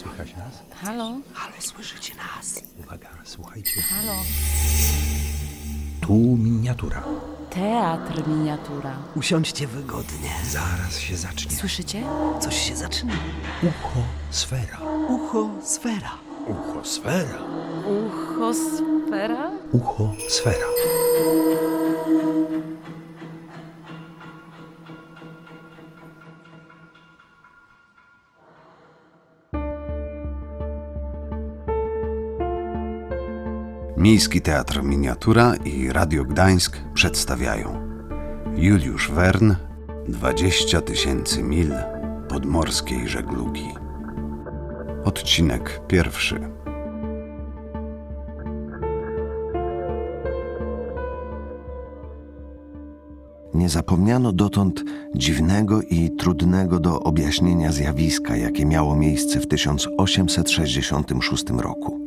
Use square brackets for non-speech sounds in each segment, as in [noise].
Słychać nas? Halo? Halo, słyszycie nas? Uwaga, słuchajcie. Halo? Tu miniatura. Teatr miniatura. Usiądźcie wygodnie. Zaraz się zacznie. Słyszycie? Coś się zaczyna. Ucho sfera. Ucho, sfera. Ucho sfera. Uchosfera? Ucho sfera. Miejski Teatr Miniatura i Radio Gdańsk przedstawiają Juliusz Wern 20 tysięcy mil podmorskiej żeglugi. Odcinek pierwszy. Nie zapomniano dotąd dziwnego i trudnego do objaśnienia zjawiska, jakie miało miejsce w 1866 roku.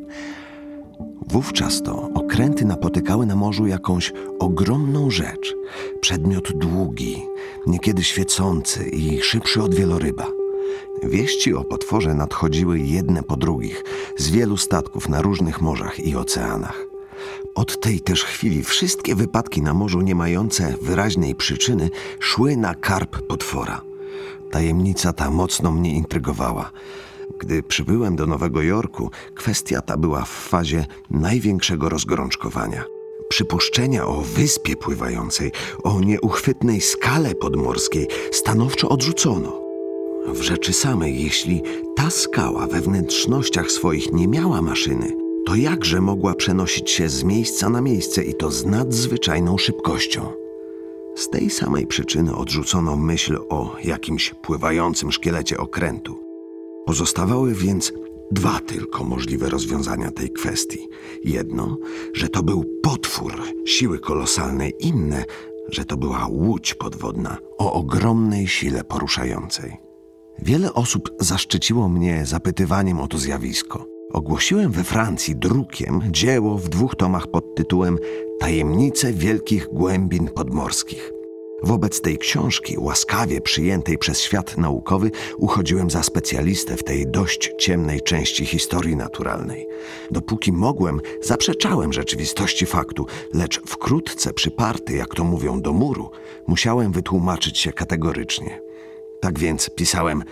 Wówczas to okręty napotykały na morzu jakąś ogromną rzecz, przedmiot długi, niekiedy świecący i szybszy od wieloryba. Wieści o potworze nadchodziły jedne po drugich z wielu statków na różnych morzach i oceanach. Od tej też chwili wszystkie wypadki na morzu nie mające wyraźnej przyczyny szły na karp potwora. Tajemnica ta mocno mnie intrygowała. Gdy przybyłem do Nowego Jorku, kwestia ta była w fazie największego rozgorączkowania. Przypuszczenia o wyspie pływającej, o nieuchwytnej skale podmorskiej stanowczo odrzucono. W rzeczy samej, jeśli ta skała we wnętrznościach swoich nie miała maszyny, to jakże mogła przenosić się z miejsca na miejsce i to z nadzwyczajną szybkością? Z tej samej przyczyny odrzucono myśl o jakimś pływającym szkielecie okrętu. Pozostawały więc dwa tylko możliwe rozwiązania tej kwestii. Jedno, że to był potwór siły kolosalnej, inne, że to była łódź podwodna o ogromnej sile poruszającej. Wiele osób zaszczyciło mnie zapytywaniem o to zjawisko. Ogłosiłem we Francji drukiem dzieło w dwóch tomach pod tytułem Tajemnice wielkich głębin podmorskich. Wobec tej książki, łaskawie przyjętej przez świat naukowy, uchodziłem za specjalistę w tej dość ciemnej części historii naturalnej. Dopóki mogłem, zaprzeczałem rzeczywistości faktu, lecz wkrótce przyparty, jak to mówią, do muru, musiałem wytłumaczyć się kategorycznie. Tak więc pisałem,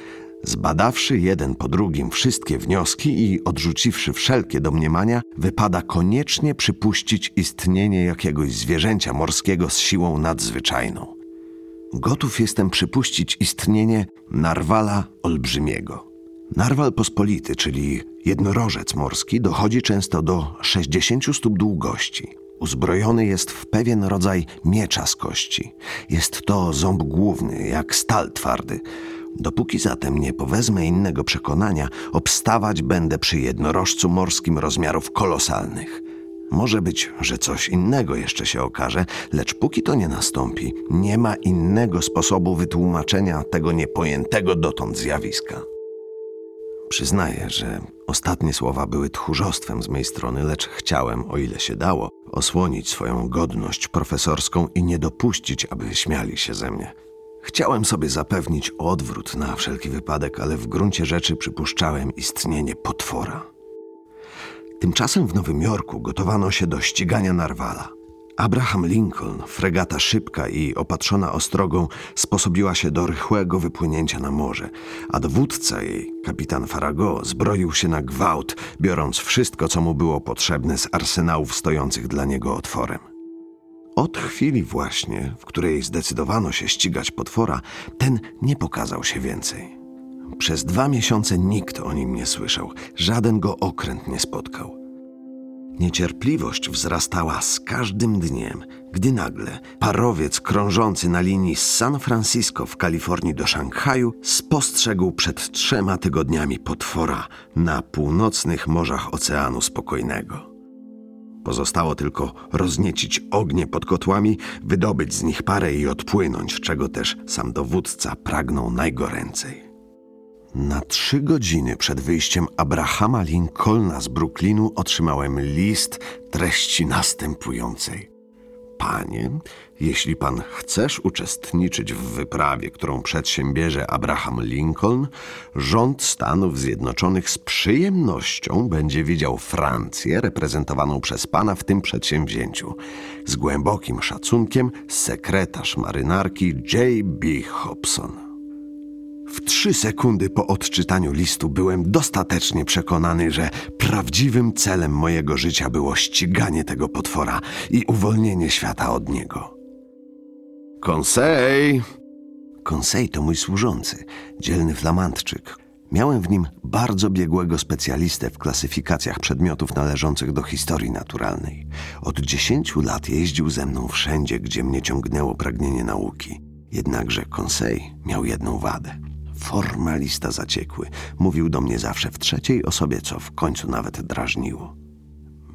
zbadawszy jeden po drugim wszystkie wnioski i odrzuciwszy wszelkie domniemania, wypada koniecznie przypuścić istnienie jakiegoś zwierzęcia morskiego z siłą nadzwyczajną. Gotów jestem przypuścić istnienie narwala olbrzymiego. Narwal pospolity, czyli jednorożec morski, dochodzi często do 60 stóp długości. Uzbrojony jest w pewien rodzaj miecza z kości. Jest to ząb główny, jak stal twardy. Dopóki zatem nie powezmę innego przekonania, obstawać będę przy jednorożcu morskim rozmiarów kolosalnych. Może być, że coś innego jeszcze się okaże, lecz póki to nie nastąpi, nie ma innego sposobu wytłumaczenia tego niepojętego dotąd zjawiska. Przyznaję, że ostatnie słowa były tchórzostwem z mej strony, lecz chciałem, o ile się dało, osłonić swoją godność profesorską i nie dopuścić, aby śmiali się ze mnie. Chciałem sobie zapewnić odwrót na wszelki wypadek, ale w gruncie rzeczy przypuszczałem istnienie potwora. Tymczasem w Nowym Jorku gotowano się do ścigania Narwala. Abraham Lincoln, fregata szybka i opatrzona ostrogą, sposobiła się do rychłego wypłynięcia na morze, a dowódca jej, kapitan Farago, zbroił się na gwałt, biorąc wszystko, co mu było potrzebne z arsenałów stojących dla niego otworem. Od chwili właśnie, w której zdecydowano się ścigać potwora, ten nie pokazał się więcej. Przez dwa miesiące nikt o nim nie słyszał, żaden go okręt nie spotkał. Niecierpliwość wzrastała z każdym dniem, gdy nagle parowiec krążący na linii z San Francisco w Kalifornii do Szanghaju spostrzegł przed trzema tygodniami potwora na północnych morzach Oceanu Spokojnego. Pozostało tylko rozniecić ognie pod kotłami, wydobyć z nich parę i odpłynąć, czego też sam dowódca pragnął najgoręcej. Na trzy godziny przed wyjściem Abrahama Lincolna z Brooklynu otrzymałem list treści następującej. Panie, jeśli pan chcesz uczestniczyć w wyprawie, którą przedsiębierze Abraham Lincoln, rząd Stanów Zjednoczonych z przyjemnością będzie widział Francję reprezentowaną przez pana w tym przedsięwzięciu. Z głębokim szacunkiem sekretarz marynarki J.B. Hobson. W trzy sekundy po odczytaniu listu byłem dostatecznie przekonany, że prawdziwym celem mojego życia było ściganie tego potwora i uwolnienie świata od niego. Konsej! Konsej to mój służący, dzielny flamandczyk. Miałem w nim bardzo biegłego specjalistę w klasyfikacjach przedmiotów należących do historii naturalnej. Od dziesięciu lat jeździł ze mną wszędzie, gdzie mnie ciągnęło pragnienie nauki. Jednakże Konsej miał jedną wadę. Formalista zaciekły. Mówił do mnie zawsze w trzeciej osobie, co w końcu nawet drażniło.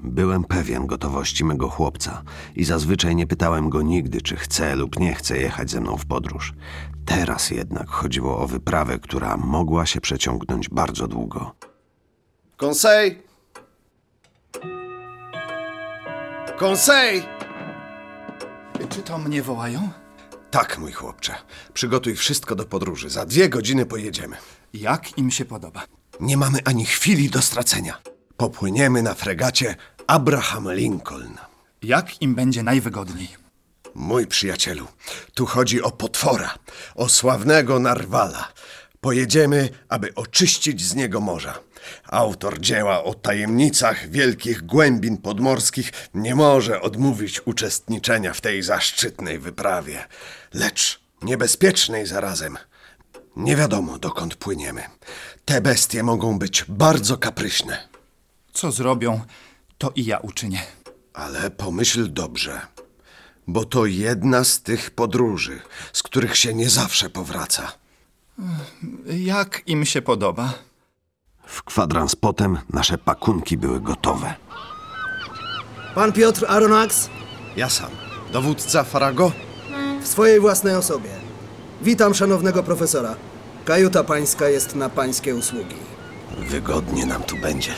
Byłem pewien gotowości mego chłopca i zazwyczaj nie pytałem go nigdy, czy chce lub nie chce jechać ze mną w podróż. Teraz jednak chodziło o wyprawę, która mogła się przeciągnąć bardzo długo. Konsej! Konsej! Czy to mnie wołają? Tak, mój chłopcze. Przygotuj wszystko do podróży. Za dwie godziny pojedziemy. Jak im się podoba? Nie mamy ani chwili do stracenia. Popłyniemy na fregacie Abraham Lincoln. Jak im będzie najwygodniej? Mój przyjacielu, tu chodzi o potwora, o sławnego Narwala. Pojedziemy, aby oczyścić z niego morza. Autor dzieła o tajemnicach wielkich głębin podmorskich nie może odmówić uczestniczenia w tej zaszczytnej wyprawie, lecz niebezpiecznej zarazem. Nie wiadomo, dokąd płyniemy. Te bestie mogą być bardzo kapryśne, Co zrobią, to i ja uczynię. ale pomyśl dobrze, bo to jedna z tych podróży, z których się nie zawsze powraca. Jak im się podoba? W kwadrans potem nasze pakunki były gotowe. Pan Piotr Aronax Ja sam, dowódca Farago, w swojej własnej osobie. Witam szanownego profesora. Kajuta pańska jest na pańskie usługi. wygodnie nam tu będzie.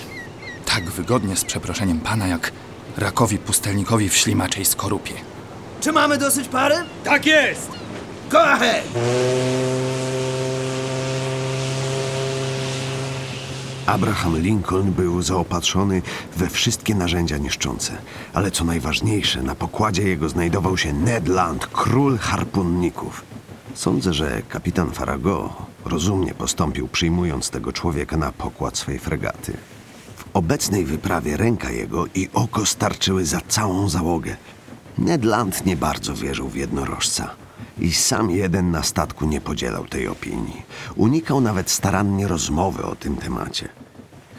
Tak wygodnie z przeproszeniem pana, jak rakowi pustelnikowi w ślimaczej skorupie. Czy mamy dosyć pary? Tak jest! Go ahead! Abraham Lincoln był zaopatrzony we wszystkie narzędzia niszczące, ale co najważniejsze, na pokładzie jego znajdował się Ned Land, król harpunników. Sądzę, że kapitan Farago rozumnie postąpił, przyjmując tego człowieka na pokład swej fregaty. W obecnej wyprawie ręka jego i oko starczyły za całą załogę. Ned Land nie bardzo wierzył w jednorożca. I sam jeden na statku nie podzielał tej opinii. Unikał nawet starannie rozmowy o tym temacie.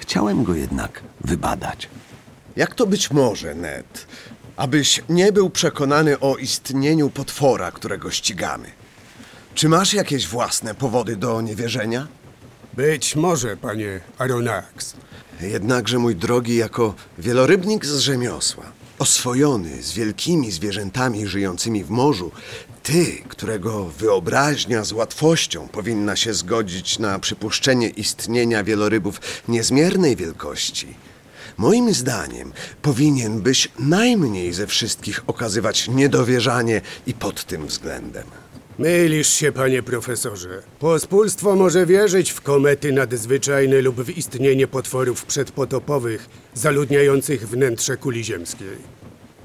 Chciałem go jednak wybadać. Jak to być może, Ned, abyś nie był przekonany o istnieniu potwora, którego ścigamy? Czy masz jakieś własne powody do niewierzenia? Być może, panie Aronax. Jednakże, mój drogi, jako wielorybnik z rzemiosła, oswojony z wielkimi zwierzętami żyjącymi w morzu, ty, którego wyobraźnia z łatwością powinna się zgodzić na przypuszczenie istnienia wielorybów niezmiernej wielkości, moim zdaniem powinien byś najmniej ze wszystkich okazywać niedowierzanie i pod tym względem. Mylisz się, panie profesorze. Pospólstwo może wierzyć w komety nadzwyczajne lub w istnienie potworów przedpotopowych zaludniających wnętrze kuli ziemskiej.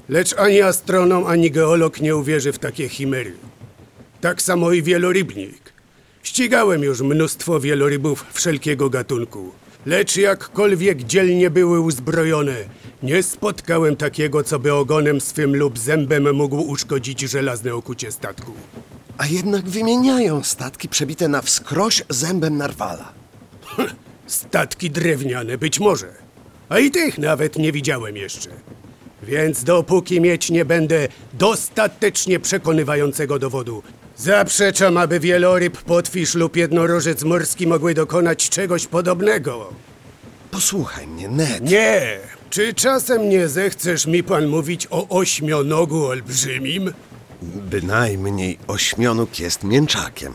Lecz ani astronom, ani geolog nie uwierzy w takie chimery. Tak samo i wielorybnik. Ścigałem już mnóstwo wielorybów wszelkiego gatunku. Lecz jakkolwiek dzielnie były uzbrojone, nie spotkałem takiego, co by ogonem swym lub zębem mógł uszkodzić żelazne okucie statku. A jednak wymieniają statki przebite na wskroś zębem narwala. Statki drewniane być może. A i tych nawet nie widziałem jeszcze. Więc dopóki mieć nie będę dostatecznie przekonywającego dowodu, zaprzeczam, aby wieloryb, potwisz lub jednorożec morski mogły dokonać czegoś podobnego. Posłuchaj mnie, Ned. Nie! Czy czasem nie zechcesz mi pan mówić o ośmionogu olbrzymim? Bynajmniej ośmionóg jest mięczakiem,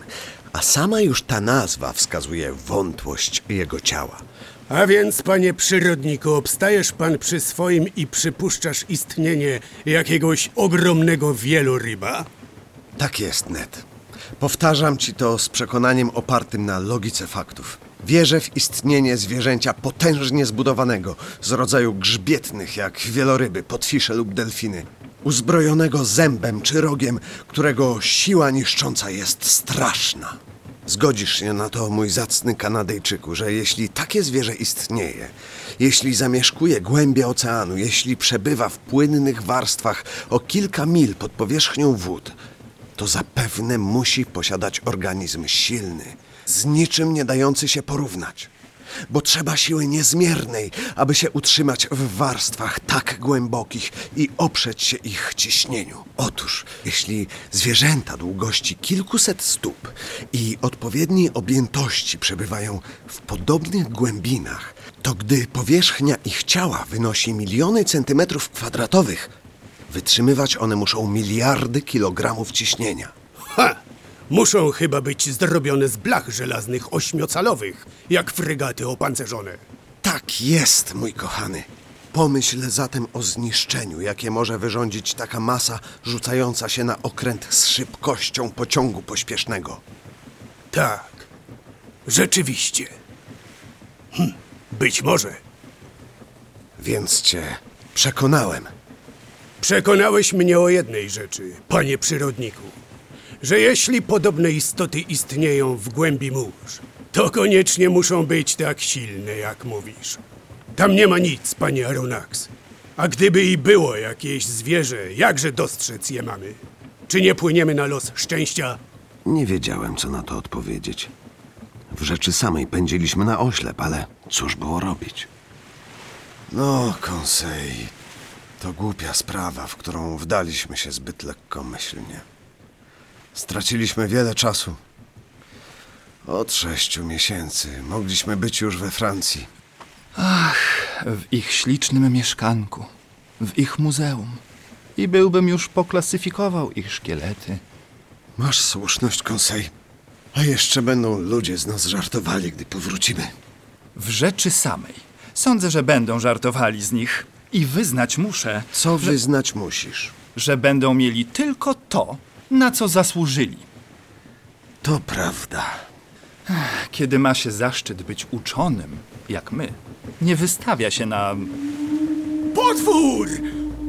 a sama już ta nazwa wskazuje wątłość jego ciała. A więc, panie przyrodniku, obstajesz pan przy swoim i przypuszczasz istnienie jakiegoś ogromnego wieloryba? Tak jest, Ned. Powtarzam ci to z przekonaniem opartym na logice faktów. Wierzę w istnienie zwierzęcia potężnie zbudowanego, z rodzaju grzbietnych jak wieloryby, potwisze lub delfiny. Uzbrojonego zębem czy rogiem, którego siła niszcząca jest straszna. Zgodzisz się na to, mój zacny Kanadyjczyku, że jeśli takie zwierzę istnieje, jeśli zamieszkuje głębie oceanu, jeśli przebywa w płynnych warstwach o kilka mil pod powierzchnią wód, to zapewne musi posiadać organizm silny, z niczym nie dający się porównać. Bo trzeba siły niezmiernej, aby się utrzymać w warstwach tak głębokich i oprzeć się ich ciśnieniu. Otóż, jeśli zwierzęta długości kilkuset stóp i odpowiedniej objętości przebywają w podobnych głębinach, to gdy powierzchnia ich ciała wynosi miliony centymetrów kwadratowych, wytrzymywać one muszą miliardy kilogramów ciśnienia. Ha! Muszą chyba być zrobione z blach żelaznych ośmiocalowych, jak fregaty opancerzone. Tak jest, mój kochany. Pomyśl zatem o zniszczeniu, jakie może wyrządzić taka masa rzucająca się na okręt z szybkością pociągu pośpiesznego. Tak, rzeczywiście. Hm, być może. Więc cię przekonałem. Przekonałeś mnie o jednej rzeczy, panie przyrodniku. Że jeśli podobne istoty istnieją w głębi mórz, to koniecznie muszą być tak silne, jak mówisz. Tam nie ma nic, panie Aronax. A gdyby i było jakieś zwierzę, jakże dostrzec je mamy? Czy nie płyniemy na los szczęścia? Nie wiedziałem, co na to odpowiedzieć. W rzeczy samej pędziliśmy na oślep, ale cóż było robić? No, Konsej, to głupia sprawa, w którą wdaliśmy się zbyt lekkomyślnie. Straciliśmy wiele czasu. Od sześciu miesięcy mogliśmy być już we Francji. W ich ślicznym mieszkanku, w ich muzeum. I byłbym już poklasyfikował ich szkielety. Masz słuszność, Konsej. A jeszcze będą ludzie z nas żartowali, gdy powrócimy. W rzeczy samej. Sądzę, że będą żartowali z nich. I wyznać muszę, Co wyznać musisz? że będą mieli tylko to, na co zasłużyli. To prawda. Kiedy ma się zaszczyt być uczonym, jak my, nie wystawia się na Potwór!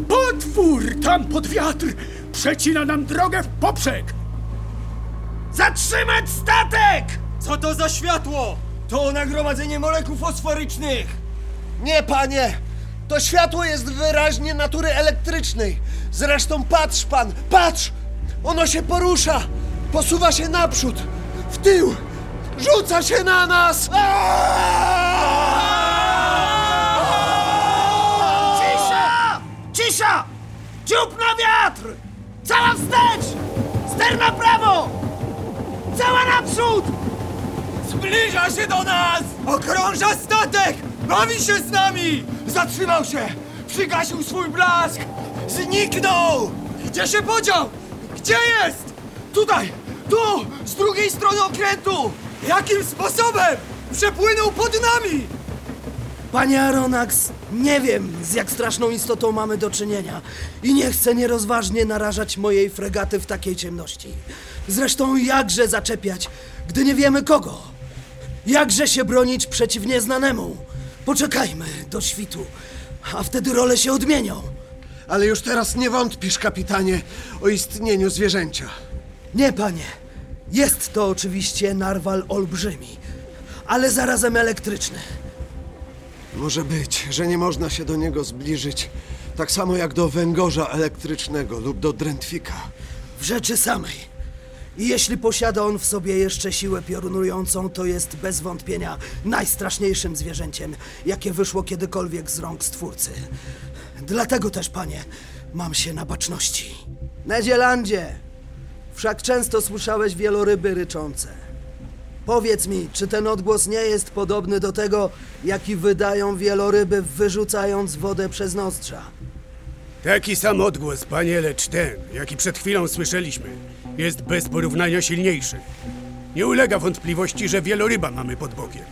Potwór! Tam pod wiatr! Przecina nam drogę w poprzek! Zatrzymać statek! Co to za światło? To nagromadzenie molekuł fosforycznych! Nie, panie! To światło jest wyraźnie natury elektrycznej. Zresztą patrz pan, patrz! Ono się porusza! Posuwa się naprzód, w tył! Rzuca się na nas! Cisza! Cisza! Dziób na wiatr! Cała wstecz! Ster na prawo! Cała naprzód! Zbliża się do nas! Okrąża statek! Bawi się z nami! Zatrzymał się! Przygasił swój blask! Zniknął! Gdzie się podział? Gdzie jest? Tutaj! Tu! Z drugiej strony okrętu! Jakim sposobem? Przepłynął pod nami! Panie Aronax, nie wiem, z jak straszną istotą mamy do czynienia i nie chcę nierozważnie narażać mojej fregaty w takiej ciemności. Zresztą jakże zaczepiać, gdy nie wiemy kogo? Jakże się bronić przeciw nieznanemu? Poczekajmy do świtu, a wtedy role się odmienią. Ale już teraz nie wątpisz, kapitanie, o istnieniu zwierzęcia. Nie, panie. Jest to oczywiście narwal olbrzymi, ale zarazem elektryczny. Może być, że nie można się do niego zbliżyć, tak samo jak do węgorza elektrycznego lub do drętwika. W rzeczy samej. I jeśli posiada on w sobie jeszcze siłę piorunującą, to jest bez wątpienia najstraszniejszym zwierzęciem, jakie wyszło kiedykolwiek z rąk stwórcy. Dlatego też, panie, mam się na baczności. Nedzielandzie! Wszak często słyszałeś wieloryby ryczące. Powiedz mi, czy ten odgłos nie jest podobny do tego, jaki wydają wieloryby, wyrzucając wodę przez nozdrza? Taki sam odgłos, panie, lecz ten, jaki przed chwilą słyszeliśmy, jest bez porównania silniejszy. Nie ulega wątpliwości, że wieloryba mamy pod bokiem.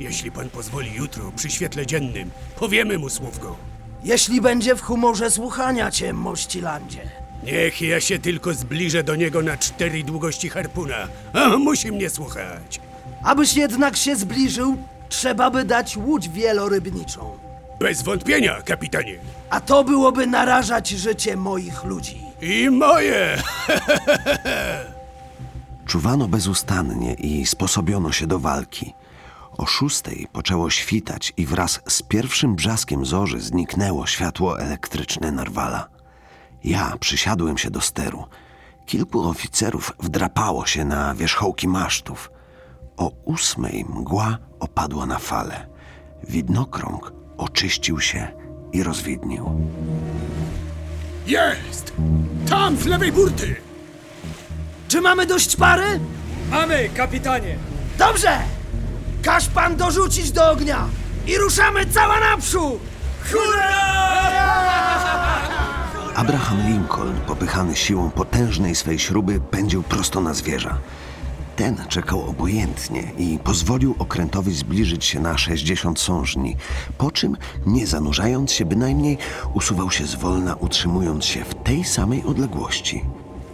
Jeśli pan pozwoli jutro, przy świetle dziennym, powiemy mu słówko. Jeśli będzie w humorze słuchania cię, mościlandzie. Niech ja się tylko zbliżę do niego na cztery długości harpuna. A musi mnie słuchać. Abyś jednak się zbliżył, trzeba by dać łódź wielorybniczą. Bez wątpienia, kapitanie. A to byłoby narażać życie moich ludzi. I moje! [laughs] Czuwano bezustannie i sposobiono się do walki. O szóstej poczęło świtać i wraz z pierwszym brzaskiem zorzy zniknęło światło elektryczne Narwala. Ja przysiadłem się do steru. Kilku oficerów wdrapało się na wierzchołki masztów. O ósmej mgła opadła na fale. Widnokrąg oczyścił się i rozwidnił. Jest! Tam, z lewej burty! Czy mamy dość pary? Mamy, kapitanie! Dobrze! Każ pan dorzucić do ognia i ruszamy cała naprzód! Abraham Lincoln, popychany siłą potężnej swej śruby, pędził prosto na zwierza. Ten czekał obojętnie i pozwolił okrętowi zbliżyć się na 60 sążni, po czym, nie zanurzając się bynajmniej, usuwał się zwolna, utrzymując się w tej samej odległości.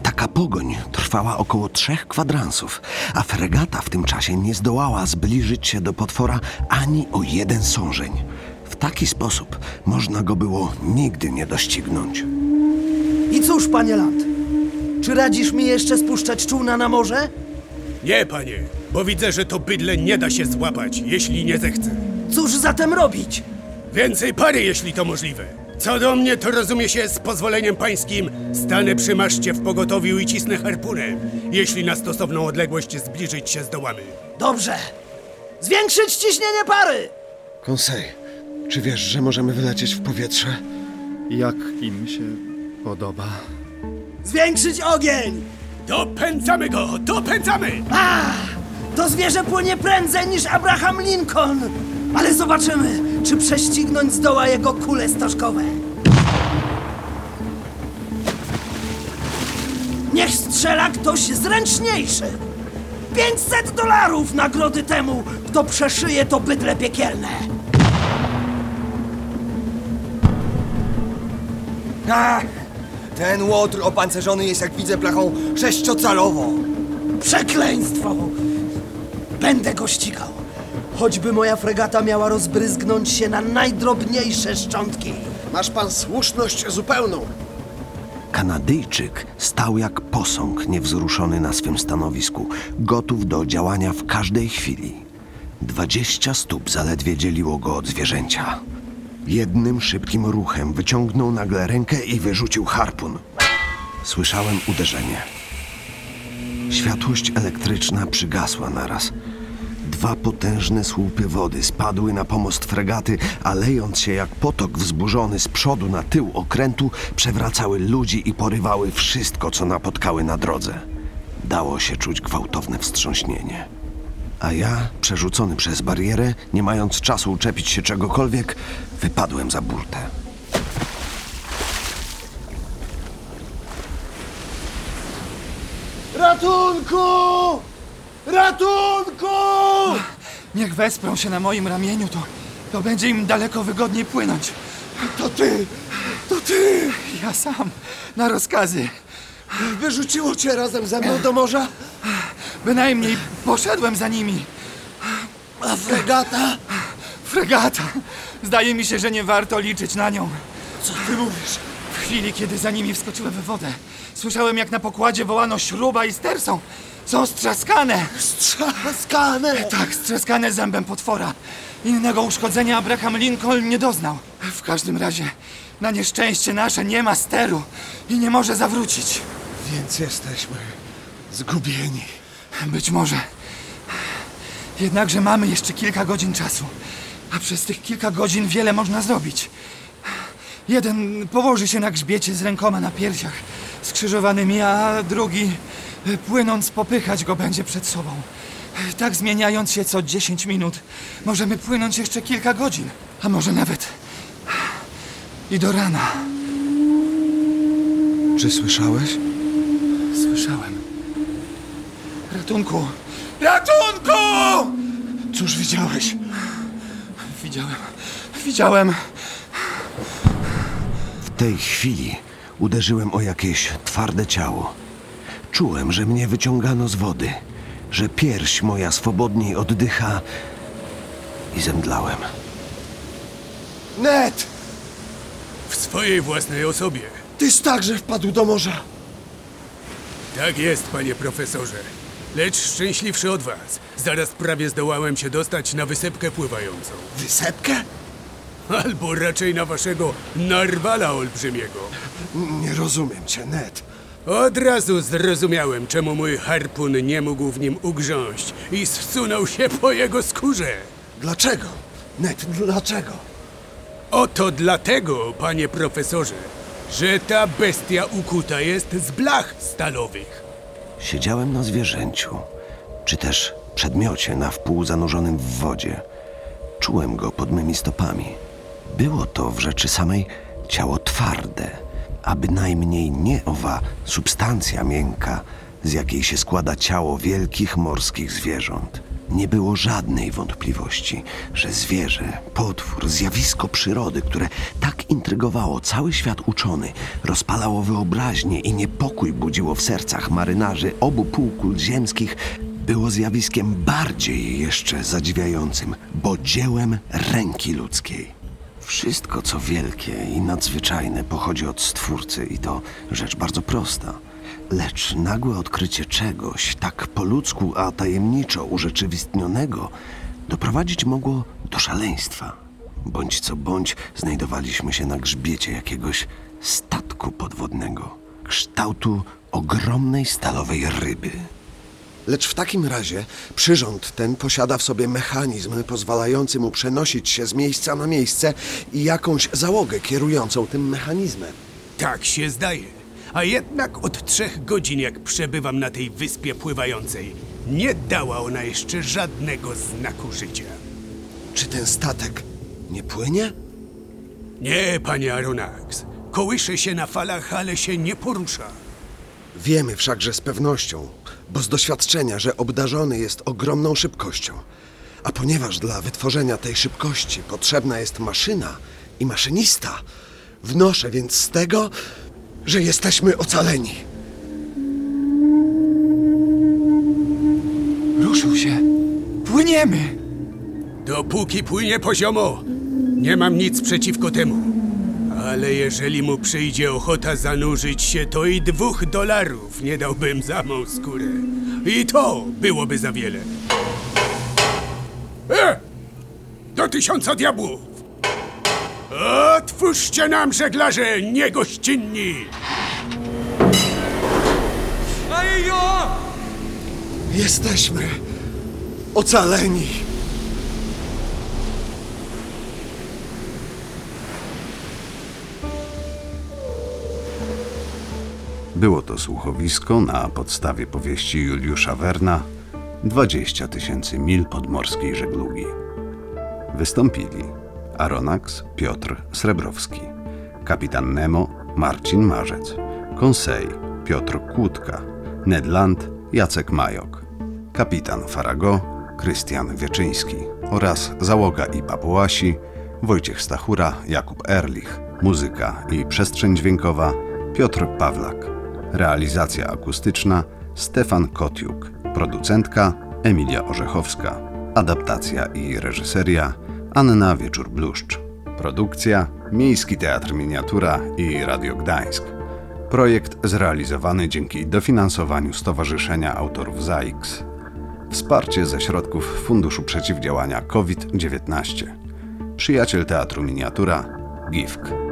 Taka pogoń trwała około trzech kwadransów, a fregata w tym czasie nie zdołała zbliżyć się do potwora ani o jeden sążeń. W taki sposób można go było nigdy nie doścignąć. I cóż, panie Land, czy radzisz mi jeszcze spuszczać czółna na morze? Nie, panie, bo widzę, że to bydle nie da się złapać, jeśli nie zechce. Cóż zatem robić? Więcej pary, jeśli to możliwe. Co do mnie, to rozumie się z pozwoleniem pańskim. Stanę przy maszcie w pogotowiu i cisnę harpunem, jeśli na stosowną odległość zbliżyć się zdołamy. Dobrze. Zwiększyć ciśnienie pary! Konsej, czy wiesz, że możemy wylecieć w powietrze? Jak im się podoba. Zwiększyć ogień! Dopędzamy go! Dopędzamy! To zwierzę płynie prędzej niż Abraham Lincoln! Ale zobaczymy, czy prześcignąć zdoła jego kule stożkowe. Niech strzela ktoś zręczniejszy! 500 dolarów nagrody temu, kto przeszyje to bydle piekielne! Ach, ten łotr opancerzony jest, jak widzę, blachą sześciocalową. Przekleństwo! Będę go ścigał. Choćby moja fregata miała rozbryzgnąć się na najdrobniejsze szczątki. Masz pan słuszność zupełną. Kanadyjczyk stał jak posąg niewzruszony na swym stanowisku, gotów do działania w każdej chwili. Dwadzieścia stóp zaledwie dzieliło go od zwierzęcia. Jednym szybkim ruchem wyciągnął nagle rękę i wyrzucił harpun. Słyszałem uderzenie. Światłość elektryczna przygasła naraz. Dwa potężne słupy wody spadły na pomost fregaty, a lejąc się jak potok wzburzony z przodu na tył okrętu, przewracały ludzi i porywały wszystko, co napotkały na drodze. Dało się czuć gwałtowne wstrząśnienie. A ja, przerzucony przez barierę, nie mając czasu uczepić się czegokolwiek, wypadłem za burtę. Ratunku! Ratunku! Niech wesprą się na moim ramieniu, to, to będzie im daleko wygodniej płynąć. To ty! To ty! Ja sam, na rozkazy. Wyrzuciło cię razem ze mną do morza? Bynajmniej poszedłem za nimi. A fregata? Fregata. Zdaje mi się, że nie warto liczyć na nią. Co ty mówisz? W chwili, kiedy za nimi wskoczyłem w wodę, słyszałem, jak na pokładzie wołano śruba i stersą. Są strzaskane. Strzaskane! Tak, strzaskane zębem potwora. Innego uszkodzenia Abraham Lincoln nie doznał. W każdym razie, na nieszczęście nasze nie ma steru i nie może zawrócić. Więc jesteśmy zgubieni. Być może. Jednakże mamy jeszcze kilka godzin czasu. A przez tych kilka godzin wiele można zrobić. Jeden położy się na grzbiecie z rękoma na piersiach skrzyżowanymi, a drugi, y, płynąc, popychać go będzie przed sobą. Tak zmieniając się co 10 minut, możemy płynąć jeszcze kilka godzin, a może nawet i do rana. Czy słyszałeś? Słyszałem. Ratunku! Ratunku! Cóż widziałeś? Widziałem, widziałem. W tej chwili uderzyłem o jakieś twarde ciało. Czułem, że mnie wyciągano z wody, że pierś moja swobodniej oddycha i zemdlałem. Ned! W swojej własnej osobie. Tyś także wpadł do morza. Tak jest, panie profesorze. Lecz szczęśliwszy od was. Zaraz prawie zdołałem się dostać na wysepkę pływającą. Wysepkę? Albo raczej na waszego narwala olbrzymiego. Nie rozumiem cię, Ned. Od razu zrozumiałem, czemu mój harpun nie mógł w nim ugrząść i zsunął się po jego skórze. Dlaczego? Ned, dlaczego? Oto dlatego, panie profesorze, że ta bestia ukuta jest z blach stalowych. Siedziałem na zwierzęciu, czy też przedmiocie na wpół zanurzonym w wodzie. Czułem go pod mymi stopami. Było to w rzeczy samej ciało twarde, a bynajmniej nie owa substancja miękka, z jakiej się składa ciało wielkich morskich zwierząt. Nie było żadnej wątpliwości, że zwierzę, potwór, zjawisko przyrody, które tak intrygowało cały świat uczony, rozpalało wyobraźnię i niepokój budziło w sercach marynarzy obu półkul ziemskich, było zjawiskiem bardziej jeszcze zadziwiającym, bo dziełem ręki ludzkiej. Wszystko, co wielkie i nadzwyczajne, pochodzi od Stwórcy i to rzecz bardzo prosta. Lecz nagłe odkrycie czegoś tak po ludzku, a tajemniczo urzeczywistnionego doprowadzić mogło do szaleństwa. Bądź co bądź, znajdowaliśmy się na grzbiecie jakiegoś statku podwodnego, kształtu ogromnej stalowej ryby. Lecz w takim razie przyrząd ten posiada w sobie mechanizm pozwalający mu przenosić się z miejsca na miejsce i jakąś załogę kierującą tym mechanizmem. Tak się zdaje. A jednak od trzech godzin, jak przebywam na tej wyspie pływającej, nie dała ona jeszcze żadnego znaku życia. Czy ten statek nie płynie? Nie, panie Aronax. Kołysze się na falach, ale się nie porusza. Wiemy wszakże z pewnością, bo z doświadczenia, że obdarzony jest ogromną szybkością. A ponieważ dla wytworzenia tej szybkości potrzebna jest maszyna i maszynista, wnoszę więc z tego, że jesteśmy ocaleni. Ruszył się. Płyniemy. Dopóki płynie poziomo, nie mam nic przeciwko temu. Ale jeżeli mu przyjdzie ochota zanurzyć się, to i dwóch dolarów nie dałbym za mą skórę. I to byłoby za wiele. E! Do tysiąca diabłów! Otwórzcie nam, żeglarze niegościnni! Jesteśmy ocaleni. Było to słuchowisko na podstawie powieści Juliusza Werna 20 tysięcy mil podmorskiej żeglugi. Wystąpili Aronax Piotr Srebrowski, kapitan Nemo Marcin Marzec, Konsej Piotr Kłódka, Ned Land Jacek Majok, kapitan Farago Krystian Wieczyński oraz załoga i papułasi Wojciech Stachura, Jakub Erlich, muzyka i przestrzeń dźwiękowa Piotr Pawlak, realizacja akustyczna Stefan Kotiuk, producentka Emilia Orzechowska, adaptacja i reżyseria Anna Wieczór-Bluszcz, produkcja Miejski Teatr Miniatura i Radio Gdańsk. Projekt zrealizowany dzięki dofinansowaniu Stowarzyszenia Autorów ZAIKS. Wsparcie ze środków Funduszu Przeciwdziałania COVID-19. Przyjaciel Teatru Miniatura GIFK.